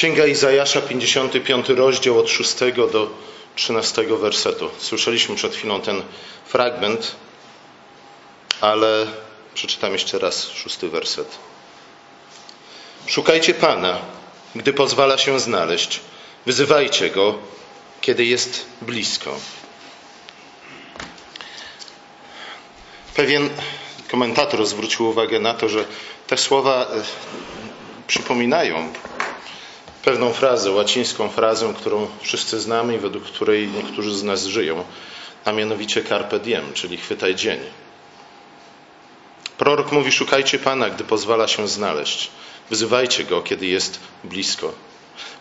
Księga Izajasza, 55 rozdział od 6 do 13 wersetu. Słyszeliśmy przed chwilą ten fragment, ale przeczytam jeszcze raz szósty werset. Szukajcie Pana, gdy pozwala się znaleźć. Wyzywajcie Go, kiedy jest blisko. Pewien komentator zwrócił uwagę na to, że te słowa e, przypominają pewną frazę, łacińską frazę, którą wszyscy znamy i według której niektórzy z nas żyją, a mianowicie carpe diem, czyli chwytaj dzień. Prorok mówi: Szukajcie Pana, gdy pozwala się znaleźć. Wyzywajcie go, kiedy jest blisko.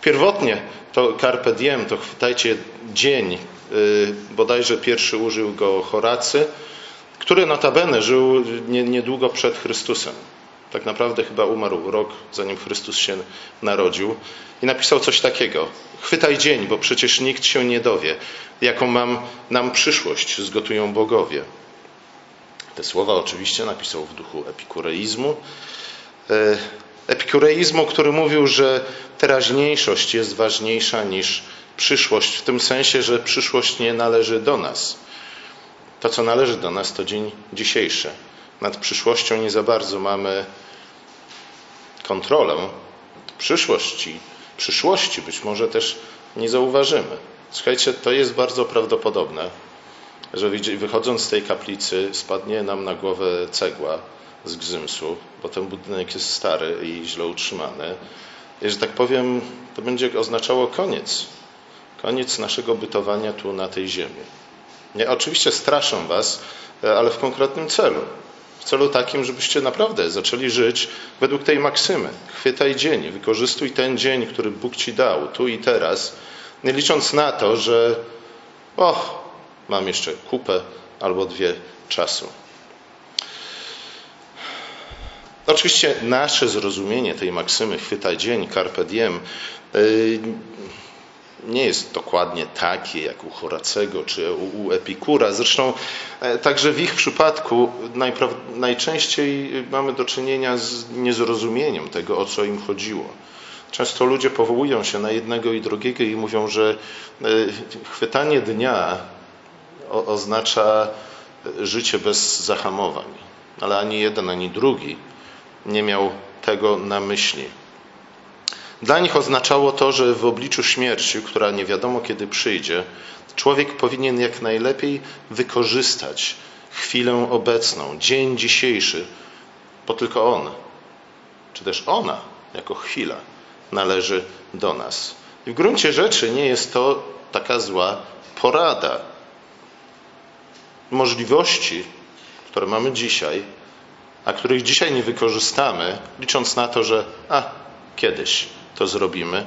Pierwotnie to carpe diem, to chwytajcie dzień. Y, bodajże pierwszy użył go Horacy, który notabene żył niedługo przed Chrystusem. Tak naprawdę chyba umarł rok, zanim Chrystus się narodził. I napisał coś takiego. Chwytaj dzień, bo przecież nikt się nie dowie, jaką mam nam przyszłość zgotują bogowie. Te słowa oczywiście napisał w duchu epikureizmu. E, epikureizmu, który mówił, że teraźniejszość jest ważniejsza niż przyszłość, w tym sensie, że przyszłość nie należy do nas. To, co należy do nas, to dzień dzisiejszy. Nad przyszłością nie za bardzo mamy kontrolę. Przyszłości, przyszłości być może też nie zauważymy. Słuchajcie, to jest bardzo prawdopodobne, że wychodząc z tej kaplicy spadnie nam na głowę cegła z Gzymsu, bo ten budynek jest stary i źle utrzymany. I że tak powiem, to będzie oznaczało koniec. Koniec naszego bytowania tu na tej ziemi. Nie, oczywiście straszę was, ale w konkretnym celu. W celu takim, żebyście naprawdę zaczęli żyć według tej maksymy. Chwytaj dzień, wykorzystuj ten dzień, który Bóg ci dał, tu i teraz, nie licząc na to, że och, mam jeszcze kupę albo dwie czasu. Oczywiście nasze zrozumienie tej maksymy chwytaj dzień, carpe diem y, nie jest dokładnie takie jak u Horacego czy u Epikura. Zresztą e, także w ich przypadku najczęściej mamy do czynienia z niezrozumieniem tego, o co im chodziło. Często ludzie powołują się na jednego i drugiego i mówią, że e, chwytanie dnia oznacza życie bez zahamowań. Ale ani jeden, ani drugi nie miał tego na myśli. Dla nich oznaczało to, że w obliczu śmierci, która nie wiadomo kiedy przyjdzie, człowiek powinien jak najlepiej wykorzystać chwilę obecną, dzień dzisiejszy, bo tylko on, czy też ona, jako chwila, należy do nas. I w gruncie rzeczy nie jest to taka zła porada. Możliwości, które mamy dzisiaj, a których dzisiaj nie wykorzystamy, licząc na to, że a, kiedyś to zrobimy,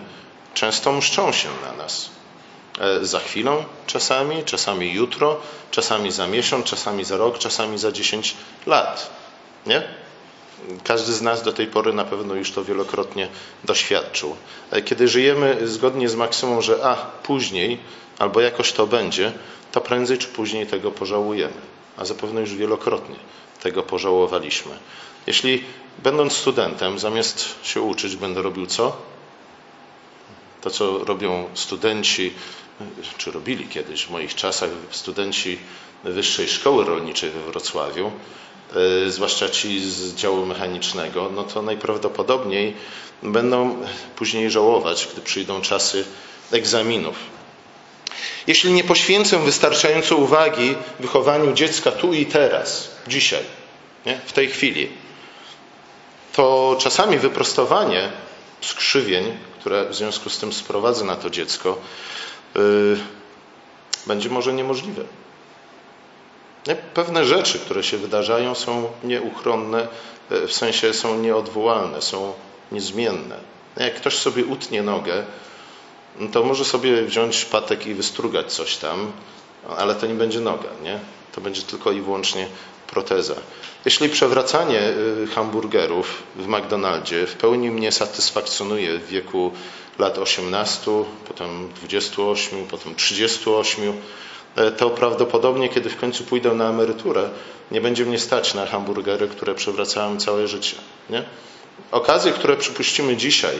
często mszczą się na nas. E, za chwilę czasami, czasami jutro, czasami za miesiąc, czasami za rok, czasami za dziesięć lat. Nie? Każdy z nas do tej pory na pewno już to wielokrotnie doświadczył. E, kiedy żyjemy zgodnie z maksymą, że a później albo jakoś to będzie, to prędzej czy później tego pożałujemy. A zapewne już wielokrotnie tego pożałowaliśmy. Jeśli będąc studentem, zamiast się uczyć, będę robił co? To, co robią studenci, czy robili kiedyś w moich czasach studenci Wyższej Szkoły Rolniczej we Wrocławiu, e, zwłaszcza ci z działu mechanicznego, no to najprawdopodobniej będą później żałować, gdy przyjdą czasy egzaminów. Jeśli nie poświęcę wystarczająco uwagi wychowaniu dziecka tu i teraz, dzisiaj, nie? w tej chwili, to czasami wyprostowanie skrzywień, które w związku z tym sprowadza na to dziecko, yy, będzie może niemożliwe. Nie? Pewne rzeczy, które się wydarzają, są nieuchronne, yy, w sensie są nieodwołalne, są niezmienne. Jak ktoś sobie utnie nogę, no to może sobie wziąć patek i wystrugać coś tam, ale to nie będzie noga, nie? To będzie tylko i wyłącznie proteza. Jeśli przewracanie y, hamburgerów w McDonaldzie w pełni mnie satysfakcjonuje w wieku lat 18, potem 28, potem 38, e, to prawdopodobnie, kiedy w końcu pójdę na emeryturę, nie będzie mnie stać na hamburgery, które przewracałem całe życie. Nie? Okazje, które przypuścimy dzisiaj,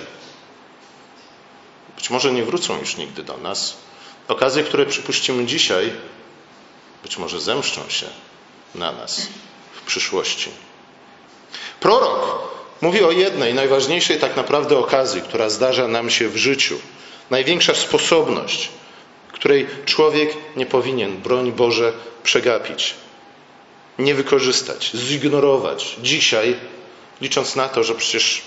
być może nie wrócą już nigdy do nas. Okazje, które przypuścimy dzisiaj, być może zemszczą się na nas w przyszłości. Prorok mówi o jednej, najważniejszej tak naprawdę okazji, która zdarza nam się w życiu. Największa sposobność, której człowiek nie powinien, broń Boże, przegapić, nie wykorzystać, zignorować dzisiaj, licząc na to, że przecież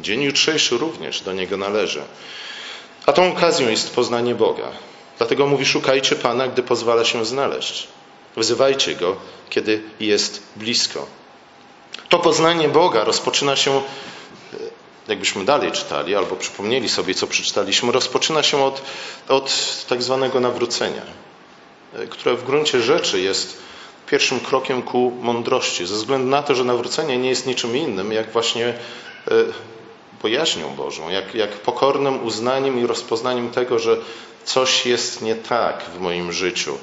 dzień jutrzejszy również do niego należy. A tą okazją jest poznanie Boga. Dlatego mówi: Szukajcie Pana, gdy pozwala się znaleźć. Wzywajcie Go, kiedy jest blisko. To poznanie Boga rozpoczyna się, jakbyśmy dalej czytali, albo przypomnieli sobie, co przeczytaliśmy, rozpoczyna się od, od tak zwanego nawrócenia, które w gruncie rzeczy jest pierwszym krokiem ku mądrości, ze względu na to, że nawrócenie nie jest niczym innym, jak właśnie e, bojaźnią Bożą, jak, jak pokornym uznaniem i rozpoznaniem tego, że coś jest nie tak w moim życiu.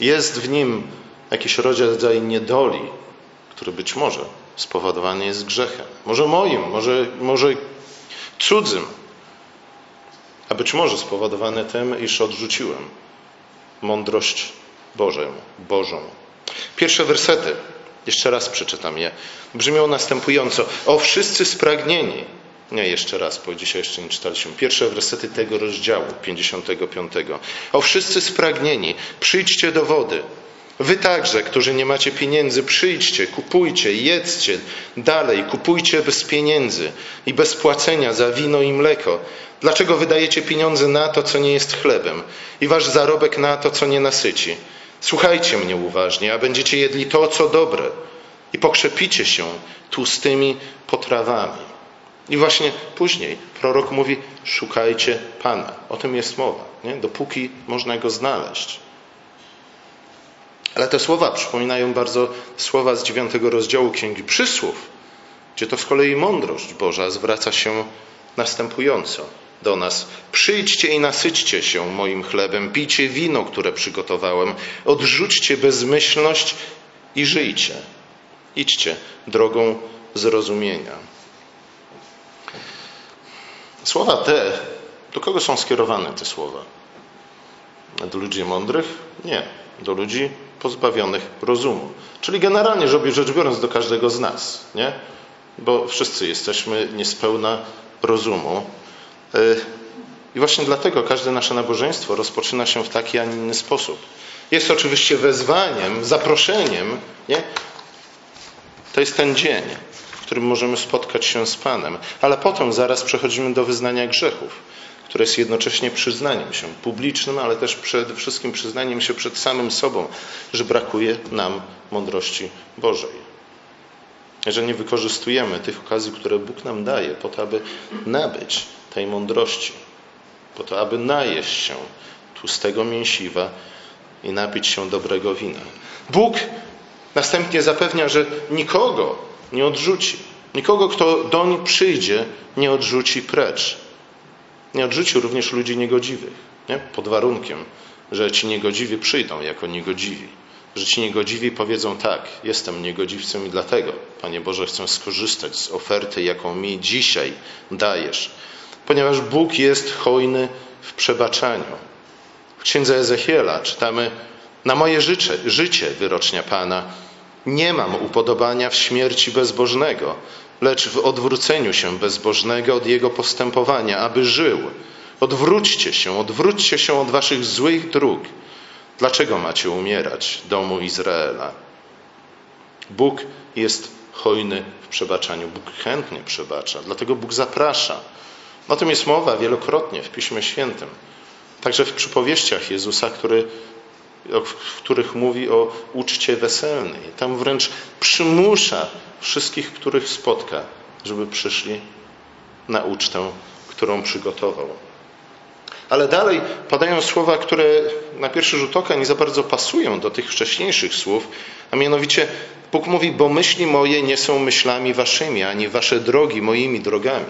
Jest w nim jakiś rodzaj niedoli, który być może spowodowany jest grzechem. Może moim, może, może cudzym, a być może spowodowany tym, iż odrzuciłem mądrość Bożą. Bożą. Pierwsze wersety, jeszcze raz przeczytam je, brzmią następująco. O wszyscy spragnieni. Nie, jeszcze raz, bo dzisiaj jeszcze nie czytaliśmy. Pierwsze wersety tego rozdziału, 55. O wszyscy spragnieni, przyjdźcie do wody. Wy także, którzy nie macie pieniędzy, przyjdźcie, kupujcie, jedzcie dalej, kupujcie bez pieniędzy i bez płacenia za wino i mleko. Dlaczego wydajecie pieniądze na to, co nie jest chlebem i wasz zarobek na to, co nie nasyci? Słuchajcie mnie uważnie, a będziecie jedli to, co dobre i pokrzepicie się tłustymi potrawami. I właśnie później prorok mówi: Szukajcie Pana. O tym jest mowa, nie? dopóki można go znaleźć. Ale te słowa przypominają bardzo słowa z dziewiątego rozdziału Księgi Przysłów, gdzie to z kolei mądrość Boża zwraca się następująco do nas: Przyjdźcie i nasyćcie się moim chlebem, pijcie wino, które przygotowałem, odrzućcie bezmyślność i żyjcie. Idźcie drogą zrozumienia. Słowa te, do kogo są skierowane te słowa? Do ludzi mądrych? Nie. Do ludzi pozbawionych rozumu. Czyli generalnie rzecz biorąc do każdego z nas, nie? Bo wszyscy jesteśmy niespełna rozumu. E, I właśnie dlatego każde nasze nabożeństwo rozpoczyna się w taki, a nie inny sposób. Jest oczywiście wezwaniem, zaproszeniem, nie? To jest ten dzień, którym możemy spotkać się z Panem, ale potem zaraz przechodzimy do wyznania grzechów które jest jednocześnie przyznaniem się publicznym, ale też przede wszystkim przyznaniem się przed samym sobą, że brakuje nam mądrości Bożej. Że nie wykorzystujemy tych okazji, które Bóg nam daje, po to, aby nabyć tej mądrości, po to, aby najeść się tłustego mięsiwa i napić się dobrego wina. Bóg następnie zapewnia, że nikogo nie odrzuci. Nikogo, kto doń przyjdzie, nie odrzuci precz. Nie odrzucił również ludzi niegodziwych, nie? pod warunkiem, że ci niegodziwi przyjdą jako niegodziwi. Że ci niegodziwi powiedzą tak, jestem niegodziwcem i dlatego, Panie Boże, chcę skorzystać z oferty, jaką mi dzisiaj dajesz. Ponieważ Bóg jest hojny w przebaczaniu. W księdze Ezechiela czytamy: Na moje życie, życie wyrocznia Pana, nie mam upodobania w śmierci bezbożnego, lecz w odwróceniu się bezbożnego od jego postępowania, aby żył. Odwróćcie się, odwróćcie się od waszych złych dróg. Dlaczego macie umierać, domu Izraela? Bóg jest hojny w przebaczaniu. Bóg chętnie przebacza, dlatego Bóg zaprasza. O tym jest mowa wielokrotnie w Piśmie Świętym. Także w przypowieściach Jezusa, który w których mówi o uczcie weselnej. Tam wręcz przymusza wszystkich, których spotka, żeby przyszli na ucztę, którą przygotował. Ale dalej padają słowa, które na pierwszy rzut oka nie za bardzo pasują do tych wcześniejszych słów, a mianowicie Bóg mówi, bo myśli moje nie są myślami waszymi, ani wasze drogi moimi drogami.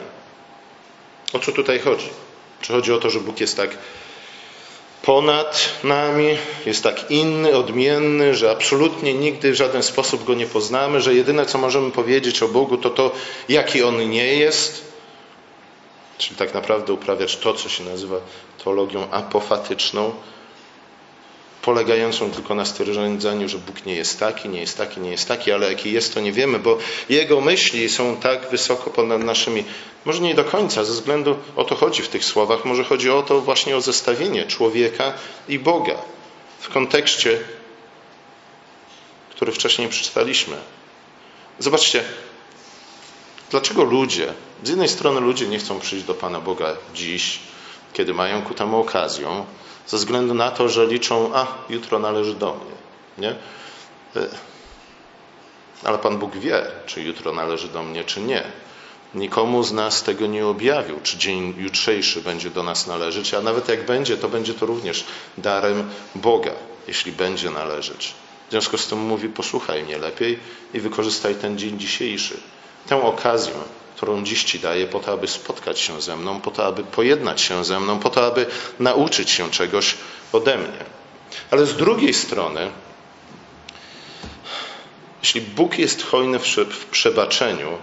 O co tutaj chodzi? Czy chodzi o to, że Bóg jest tak ponad nami, jest tak inny, odmienny, że absolutnie nigdy w żaden sposób go nie poznamy, że jedyne co możemy powiedzieć o Bogu to to, jaki on nie jest. Czyli tak naprawdę uprawiać to, co się nazywa teologią apofatyczną, polegającą tylko na stwierdzeniu, że Bóg nie jest taki, nie jest taki, nie jest taki, ale jaki jest, to nie wiemy, bo Jego myśli są tak wysoko ponad naszymi. Może nie do końca, ze względu o to chodzi w tych słowach, może chodzi o to właśnie o zestawienie człowieka i Boga w kontekście, który wcześniej przeczytaliśmy. Zobaczcie, dlaczego ludzie, z jednej strony ludzie nie chcą przyjść do Pana Boga dziś, kiedy mają ku temu okazję, ze względu na to, że liczą, a jutro należy do mnie. Nie? E, ale Pan Bóg wie, czy jutro należy do mnie, czy nie. Nikomu z nas tego nie objawił, czy dzień jutrzejszy będzie do nas należeć, a nawet jak będzie, to będzie to również darem Boga, jeśli będzie należeć. W związku z tym mówi: Posłuchaj mnie lepiej i wykorzystaj ten dzień dzisiejszy, tę okazję, którą dziś Ci daję, po to, aby spotkać się ze mną, po to, aby pojednać się ze mną, po to, aby nauczyć się czegoś ode mnie. Ale z drugiej strony, jeśli Bóg jest hojny w przebaczeniu,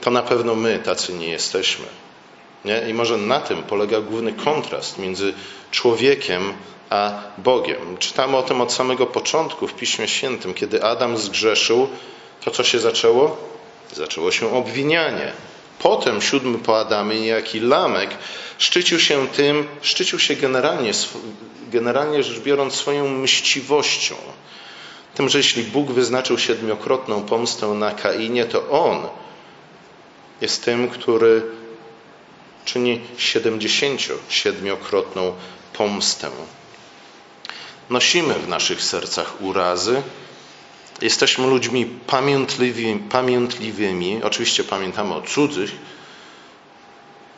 to na pewno my tacy nie jesteśmy. Nie? I może na tym polega główny kontrast między człowiekiem a Bogiem. Czytamy o tym od samego początku w Piśmie Świętym. Kiedy Adam zgrzeszył, to co się zaczęło? Zaczęło się obwinianie. Potem siódmy po Adamie, niejaki Lamek, szczycił się tym, szczycił się generalnie, generalnie rzecz biorąc swoją mściwością. Tym, że jeśli Bóg wyznaczył siedmiokrotną pomstę na Kainie, to On jest tym, który czyni siedemdziesięciosiedmiokrotną pomstę. Nosimy w naszych sercach urazy, Jesteśmy ludźmi pamiętliwymi, pamiętliwymi. Oczywiście pamiętamy o cudzych,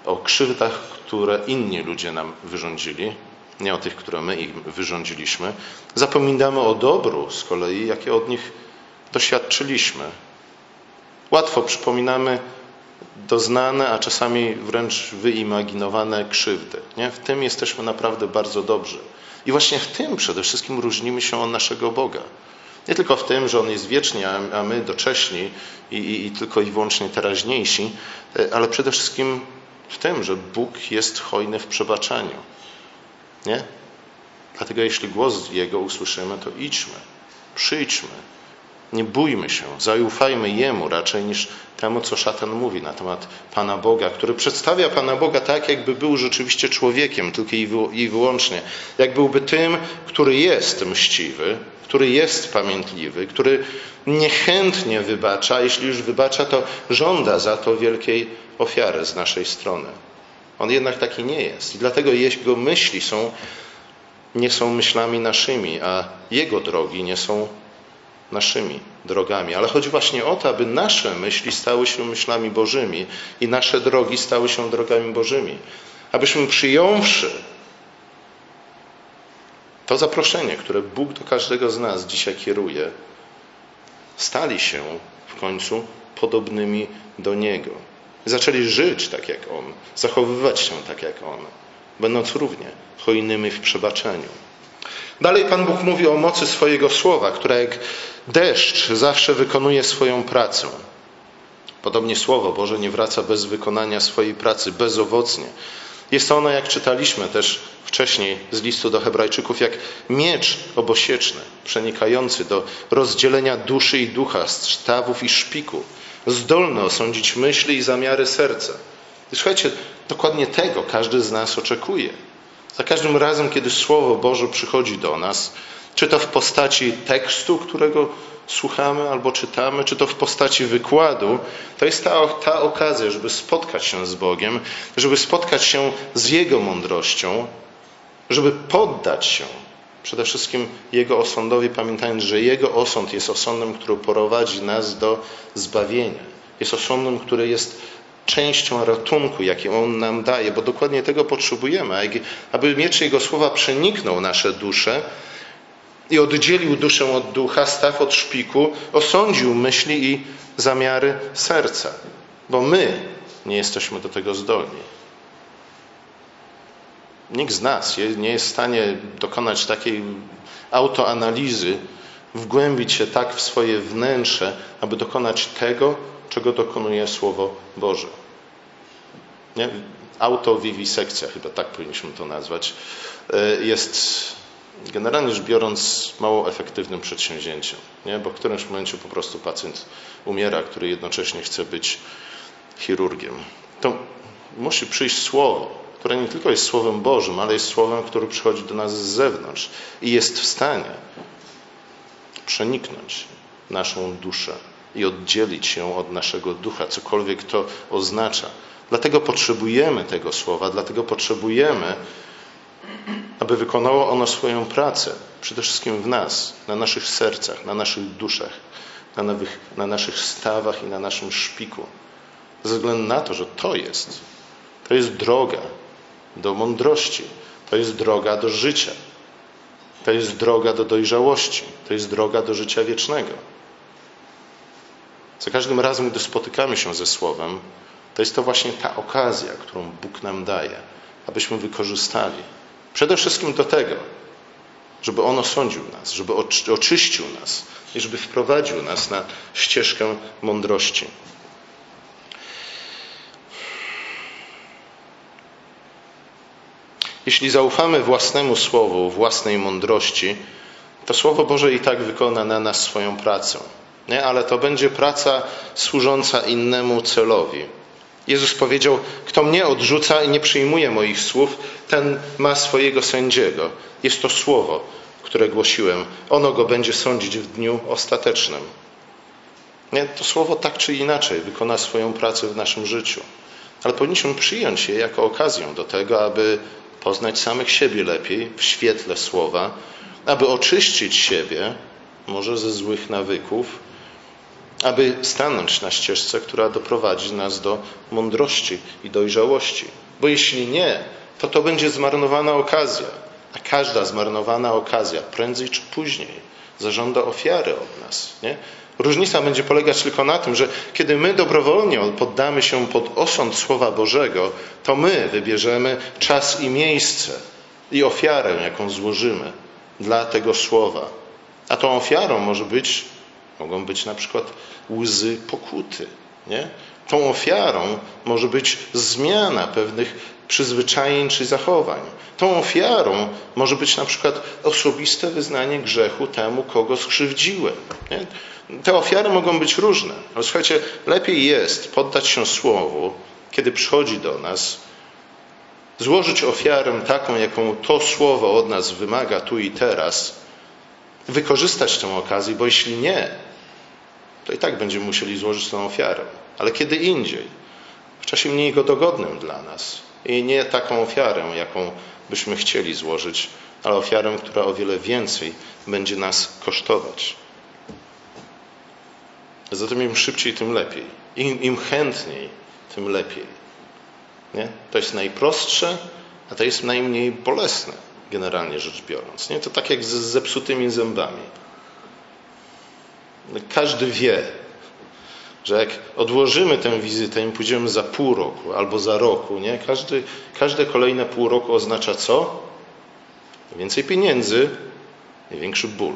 o krzywdach, które inni ludzie nam wyrządzili, nie o tych, które my im wyrządziliśmy. Zapominamy o dobru z kolei, jakie od nich doświadczyliśmy. Łatwo przypominamy doznane, a czasami wręcz wyimaginowane krzywdy. Nie? W tym jesteśmy naprawdę bardzo dobrzy. I właśnie w tym przede wszystkim różnimy się od naszego Boga. Nie tylko w tym, że On jest wieczny, a my docześni i, i, i tylko i wyłącznie teraźniejsi, e, ale przede wszystkim w tym, że Bóg jest hojny w przebaczeniu. Nie? Dlatego jeśli głos Jego usłyszymy, to idźmy, przyjdźmy, nie bójmy się, zaufajmy Jemu raczej niż temu, co szatan mówi na temat Pana Boga, który przedstawia Pana Boga tak, jakby był rzeczywiście człowiekiem, tylko i wyłącznie. Jak byłby tym, który jest mściwy, który jest pamiętliwy, który niechętnie wybacza, a jeśli już wybacza, to żąda za to wielkiej ofiary z naszej strony. On jednak taki nie jest. I dlatego jego myśli są, nie są myślami naszymi, a jego drogi nie są naszymi drogami. Ale chodzi właśnie o to, aby nasze myśli stały się myślami Bożymi i nasze drogi stały się drogami Bożymi. Abyśmy przyjąwszy to zaproszenie, które Bóg do każdego z nas dzisiaj kieruje, stali się w końcu podobnymi do Niego. Zaczęli żyć tak jak On, zachowywać się tak jak On, będąc równie hojnymi w przebaczeniu. Dalej Pan Bóg mówi o mocy swojego słowa, która jak deszcz zawsze wykonuje swoją pracę. Podobnie Słowo Boże nie wraca bez wykonania swojej pracy, bezowocnie. Jest ono, jak czytaliśmy też wcześniej z listu do Hebrajczyków, jak miecz obosieczny, przenikający do rozdzielenia duszy i ducha, stawów i szpiku, zdolny osądzić myśli i zamiary serca. I słuchajcie, dokładnie tego każdy z nas oczekuje. Za każdym razem, kiedy Słowo Boże przychodzi do nas, czy to w postaci tekstu, którego słuchamy albo czytamy, czy to w postaci wykładu, to jest ta, ta okazja, żeby spotkać się z Bogiem, żeby spotkać się z Jego mądrością, żeby poddać się przede wszystkim Jego osądowi, pamiętając, że Jego osąd jest osądem, który prowadzi nas do zbawienia. Jest osądem, który jest częścią ratunku, jaki On nam daje, bo dokładnie tego potrzebujemy, aby miecz Jego słowa przeniknął nasze dusze i oddzielił duszę od ducha, staw od szpiku, osądził myśli i zamiary serca, bo my nie jesteśmy do tego zdolni. Nikt z nas nie jest w stanie dokonać takiej autoanalizy, wgłębić się tak w swoje wnętrze, aby dokonać tego, czego dokonuje Słowo Boże. Nie? autowiwisekcja, chyba tak powinniśmy to nazwać, e, jest generalnie rzecz biorąc mało efektywnym przedsięwzięciem, nie? bo w którymś momencie po prostu pacjent umiera, który jednocześnie chce być chirurgiem. To musi przyjść słowo, które nie tylko jest Słowem Bożym, ale jest Słowem, które przychodzi do nas z zewnątrz i jest w stanie przeniknąć naszą duszę i oddzielić ją od naszego ducha, cokolwiek to oznacza. Dlatego potrzebujemy tego słowa, dlatego potrzebujemy, aby wykonało ono swoją pracę, przede wszystkim w nas, na naszych sercach, na naszych duszach, na, nowych, na naszych stawach i na naszym szpiku. Ze względu na to, że to jest, to jest droga do mądrości, to jest droga do życia, to jest droga do dojrzałości, to jest droga do życia wiecznego. Za każdym razem, gdy spotykamy się ze Słowem, to jest to właśnie ta okazja, którą Bóg nam daje, abyśmy wykorzystali. Przede wszystkim do tego, żeby On osądził nas, żeby oczyścił nas i żeby wprowadził nas na ścieżkę mądrości. Jeśli zaufamy własnemu Słowu, własnej mądrości, to Słowo Boże i tak wykona na nas swoją pracę. Nie? Ale to będzie praca służąca innemu celowi. Jezus powiedział: Kto mnie odrzuca i nie przyjmuje moich słów, ten ma swojego sędziego. Jest to słowo, które głosiłem. Ono go będzie sądzić w dniu ostatecznym. Nie? To słowo tak czy inaczej wykona swoją pracę w naszym życiu. Ale powinniśmy przyjąć je jako okazję do tego, aby poznać samych siebie lepiej w świetle słowa, aby oczyścić siebie, może ze złych nawyków, aby stanąć na ścieżce, która doprowadzi nas do mądrości i dojrzałości. Bo jeśli nie, to to będzie zmarnowana okazja. A każda zmarnowana okazja, prędzej czy później, zażąda ofiary od nas. Nie? Różnica będzie polegać tylko na tym, że kiedy my dobrowolnie poddamy się pod osąd Słowa Bożego, to my wybierzemy czas i miejsce i ofiarę, jaką złożymy dla tego Słowa. A tą ofiarą może być, mogą być na przykład łzy pokuty. Nie? Tą ofiarą może być zmiana pewnych przyzwyczajeń czy zachowań. Tą ofiarą może być na przykład osobiste wyznanie grzechu temu, kogo skrzywdziłem. Nie? Te ofiary mogą być różne, ale słuchajcie, lepiej jest poddać się słowu, kiedy przychodzi do nas, złożyć ofiarę taką, jaką to słowo od nas wymaga tu i teraz, wykorzystać tę okazję, bo jeśli nie, to i tak będziemy musieli złożyć tę ofiarę. Ale kiedy indziej, w czasie mniej dogodnym dla nas. I nie taką ofiarę, jaką byśmy chcieli złożyć, ale ofiarę, która o wiele więcej będzie nas kosztować. Zatem im szybciej, tym lepiej. Im, im chętniej, tym lepiej. Nie? To jest najprostsze, a to jest najmniej bolesne, generalnie rzecz biorąc. Nie? To tak jak z zepsutymi zębami. Każdy wie, że jak odłożymy tę wizytę i pójdziemy za pół roku albo za roku, nie? Każdy, każde kolejne pół roku oznacza co? Więcej pieniędzy większy ból.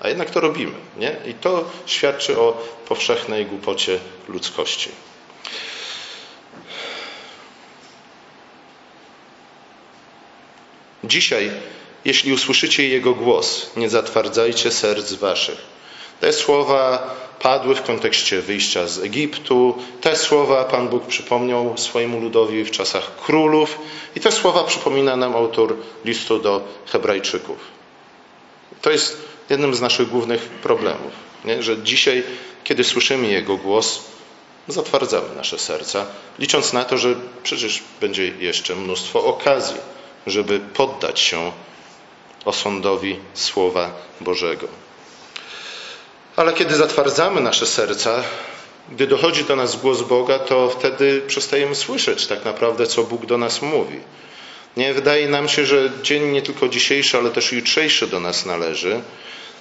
A jednak to robimy. Nie? I to świadczy o powszechnej głupocie ludzkości. Dzisiaj, jeśli usłyszycie Jego głos, nie zatwardzajcie serc waszych. Te słowa padły w kontekście wyjścia z Egiptu. Te słowa Pan Bóg przypomniał swojemu ludowi w czasach królów. I te słowa przypomina nam autor listu do Hebrajczyków. To jest jednym z naszych głównych problemów, nie? że dzisiaj, kiedy słyszymy Jego głos, zatwardzamy nasze serca, licząc na to, że przecież będzie jeszcze mnóstwo okazji, żeby poddać się osądowi Słowa Bożego. Ale kiedy zatwardzamy nasze serca, gdy dochodzi do nas głos Boga, to wtedy przestajemy słyszeć tak naprawdę, co Bóg do nas mówi. Nie wydaje nam się, że dzień nie tylko dzisiejszy, ale też jutrzejszy do nas należy.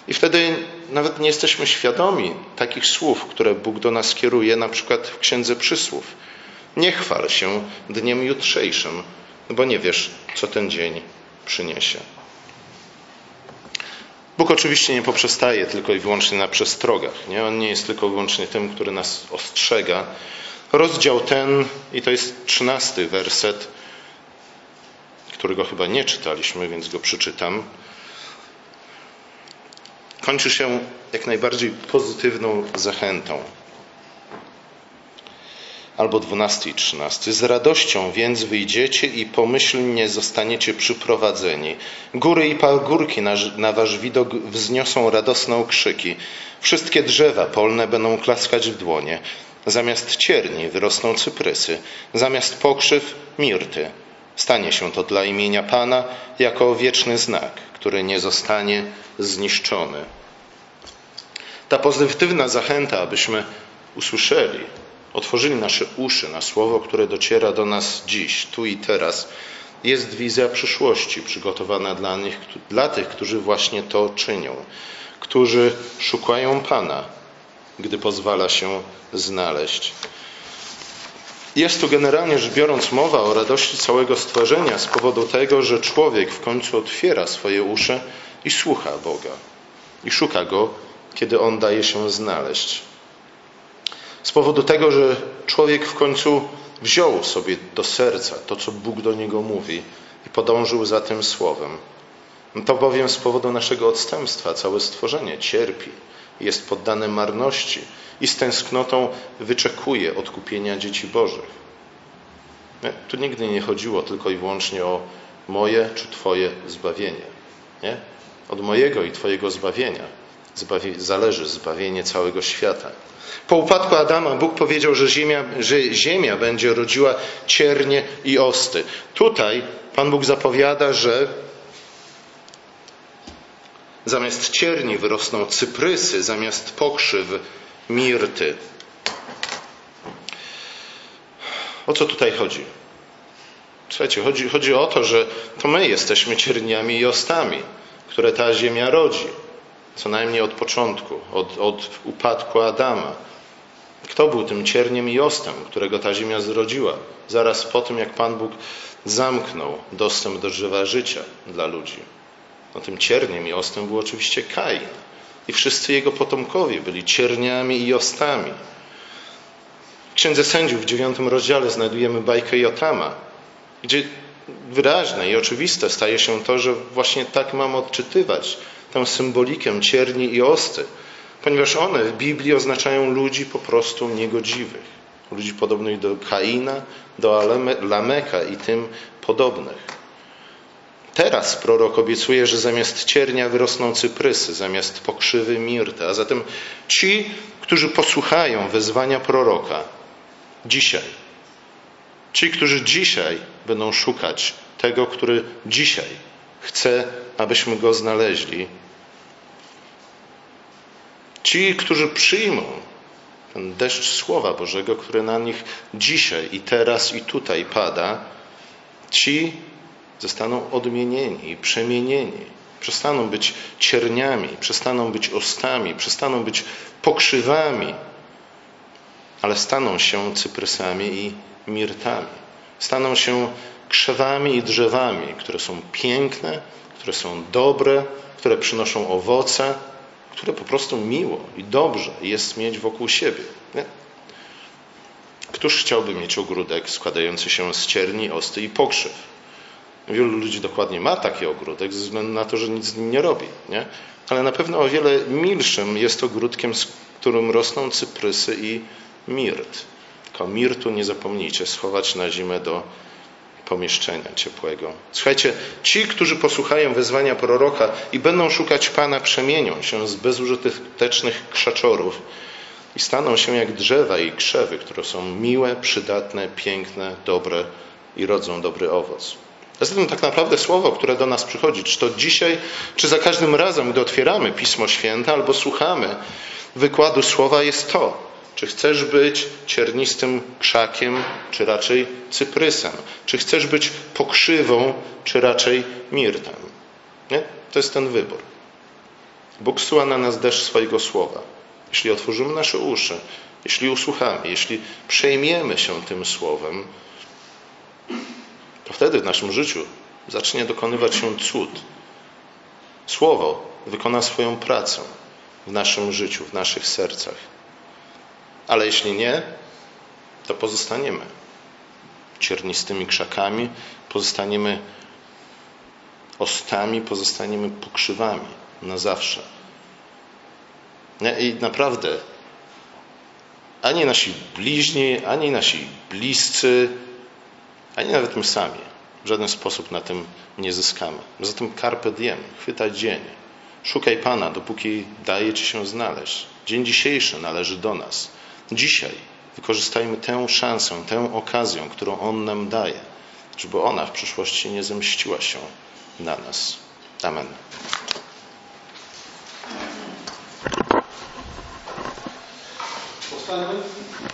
I wtedy nawet nie jesteśmy świadomi takich słów, które Bóg do nas kieruje, na przykład w Księdze Przysłów. Nie chwal się dniem jutrzejszym, bo nie wiesz, co ten dzień przyniesie. Bóg oczywiście nie poprzestaje tylko i wyłącznie na przestrogach. Nie? On nie jest tylko i wyłącznie tym, który nas ostrzega, Rozdział ten, i to jest trzynasty werset, którego chyba nie czytaliśmy, więc go przeczytam. Kończy się jak najbardziej pozytywną zachętą albo 12 i 13. Z radością więc wyjdziecie i pomyślnie zostaniecie przyprowadzeni. Góry i pagórki na, na wasz widok wzniosą radosne okrzyki. Wszystkie drzewa polne będą klaskać w dłonie. Zamiast cierni wyrosną cyprysy, zamiast pokrzyw mirty. Stanie się to dla imienia Pana jako wieczny znak, który nie zostanie zniszczony. Ta pozytywna zachęta, abyśmy usłyszeli otworzyli nasze uszy na słowo, które dociera do nas dziś, tu i teraz, jest wizja przyszłości przygotowana dla, nich, dla tych, którzy właśnie to czynią, którzy szukają Pana, gdy pozwala się znaleźć. Jest tu generalnie rzecz biorąc mowa o radości całego stworzenia z powodu tego, że człowiek w końcu otwiera swoje uszy i słucha Boga. I szuka Go, kiedy On daje się znaleźć. Z powodu tego, że człowiek w końcu wziął sobie do serca to, co Bóg do niego mówi i podążył za tym słowem. To bowiem z powodu naszego odstępstwa całe stworzenie cierpi, jest poddane marności i z tęsknotą wyczekuje odkupienia dzieci Bożych. Nie? Tu nigdy nie chodziło tylko i wyłącznie o moje czy Twoje zbawienie. Nie? Od mojego i Twojego zbawienia zależy zbawienie całego świata. Po upadku Adama Bóg powiedział, że ziemia, że ziemia będzie rodziła ciernie i osty. Tutaj Pan Bóg zapowiada, że zamiast cierni wyrosną cyprysy, zamiast pokrzyw mirty. O co tutaj chodzi? Słuchajcie, chodzi, chodzi o to, że to my jesteśmy cierniami i ostami, które ta ziemia rodzi co najmniej od początku, od, od upadku Adama. Kto był tym cierniem i ostem, którego ta ziemia zrodziła? Zaraz po tym, jak Pan Bóg zamknął dostęp do drzewa życia dla ludzi. No, tym cierniem i ostem był oczywiście Kain. I wszyscy jego potomkowie byli cierniami i ostami. W Księdze Sędziów w dziewiątym rozdziale znajdujemy bajkę Jotama, gdzie wyraźne i oczywiste staje się to, że właśnie tak mam odczytywać tę symbolikę cierni i osty, ponieważ one w Biblii oznaczają ludzi po prostu niegodziwych. Ludzi podobnych do Kaina, do Lameka i tym podobnych. Teraz prorok obiecuje, że zamiast ciernia wyrosną cyprysy, zamiast pokrzywy mirty. A zatem ci, którzy posłuchają wezwania proroka dzisiaj, ci, którzy dzisiaj będą szukać tego, który dzisiaj chce, abyśmy go znaleźli. Ci, którzy przyjmą ten deszcz Słowa Bożego, który na nich dzisiaj i teraz i tutaj pada, ci zostaną odmienieni przemienieni. Przestaną być cierniami, przestaną być ostami, przestaną być pokrzywami, ale staną się cyprysami i mirtami. Staną się krzewami i drzewami, które są piękne, które są dobre, które przynoszą owoce, które po prostu miło i dobrze jest mieć wokół siebie. Nie? Któż chciałby mieć ogródek składający się z cierni, osty i pokrzyw? Wielu ludzi dokładnie ma taki ogródek ze względu na to, że nic z nim nie robi. Nie? Ale na pewno o wiele milszym jest ogródkiem, z którym rosną cyprysy i mirt. Tylko mirtu nie zapomnijcie schować na zimę do pomieszczenia ciepłego. Słuchajcie, ci, którzy posłuchają wezwania proroka i będą szukać Pana, przemienią się z bezużytecznych krzaczorów i staną się jak drzewa i krzewy, które są miłe, przydatne, piękne, dobre i rodzą dobry owoc. Zatem tak naprawdę słowo, które do nas przychodzi, czy to dzisiaj, czy za każdym razem, gdy otwieramy Pismo Święte albo słuchamy wykładu słowa, jest to, czy chcesz być ciernistym krzakiem, czy raczej cyprysem? Czy chcesz być pokrzywą, czy raczej mirtem? Nie? To jest ten wybór. Bóg zsyła na nas deszcz swojego słowa. Jeśli otworzymy nasze uszy, jeśli usłuchamy, jeśli przejmiemy się tym słowem, to wtedy w naszym życiu zacznie dokonywać się cud. Słowo wykona swoją pracę w naszym życiu, w naszych sercach. Ale jeśli nie, to pozostaniemy ciernistymi krzakami, pozostaniemy ostami, pozostaniemy pokrzywami na zawsze. I naprawdę ani nasi bliźni, ani nasi bliscy, ani nawet my sami w żaden sposób na tym nie zyskamy. Zatem carpe diem, chwytaj dzień. Szukaj Pana, dopóki daje Ci się znaleźć. Dzień dzisiejszy należy do nas. Dzisiaj wykorzystajmy tę szansę, tę okazję, którą On nam daje, żeby ona w przyszłości nie zemściła się na nas. Amen. Powstańmy.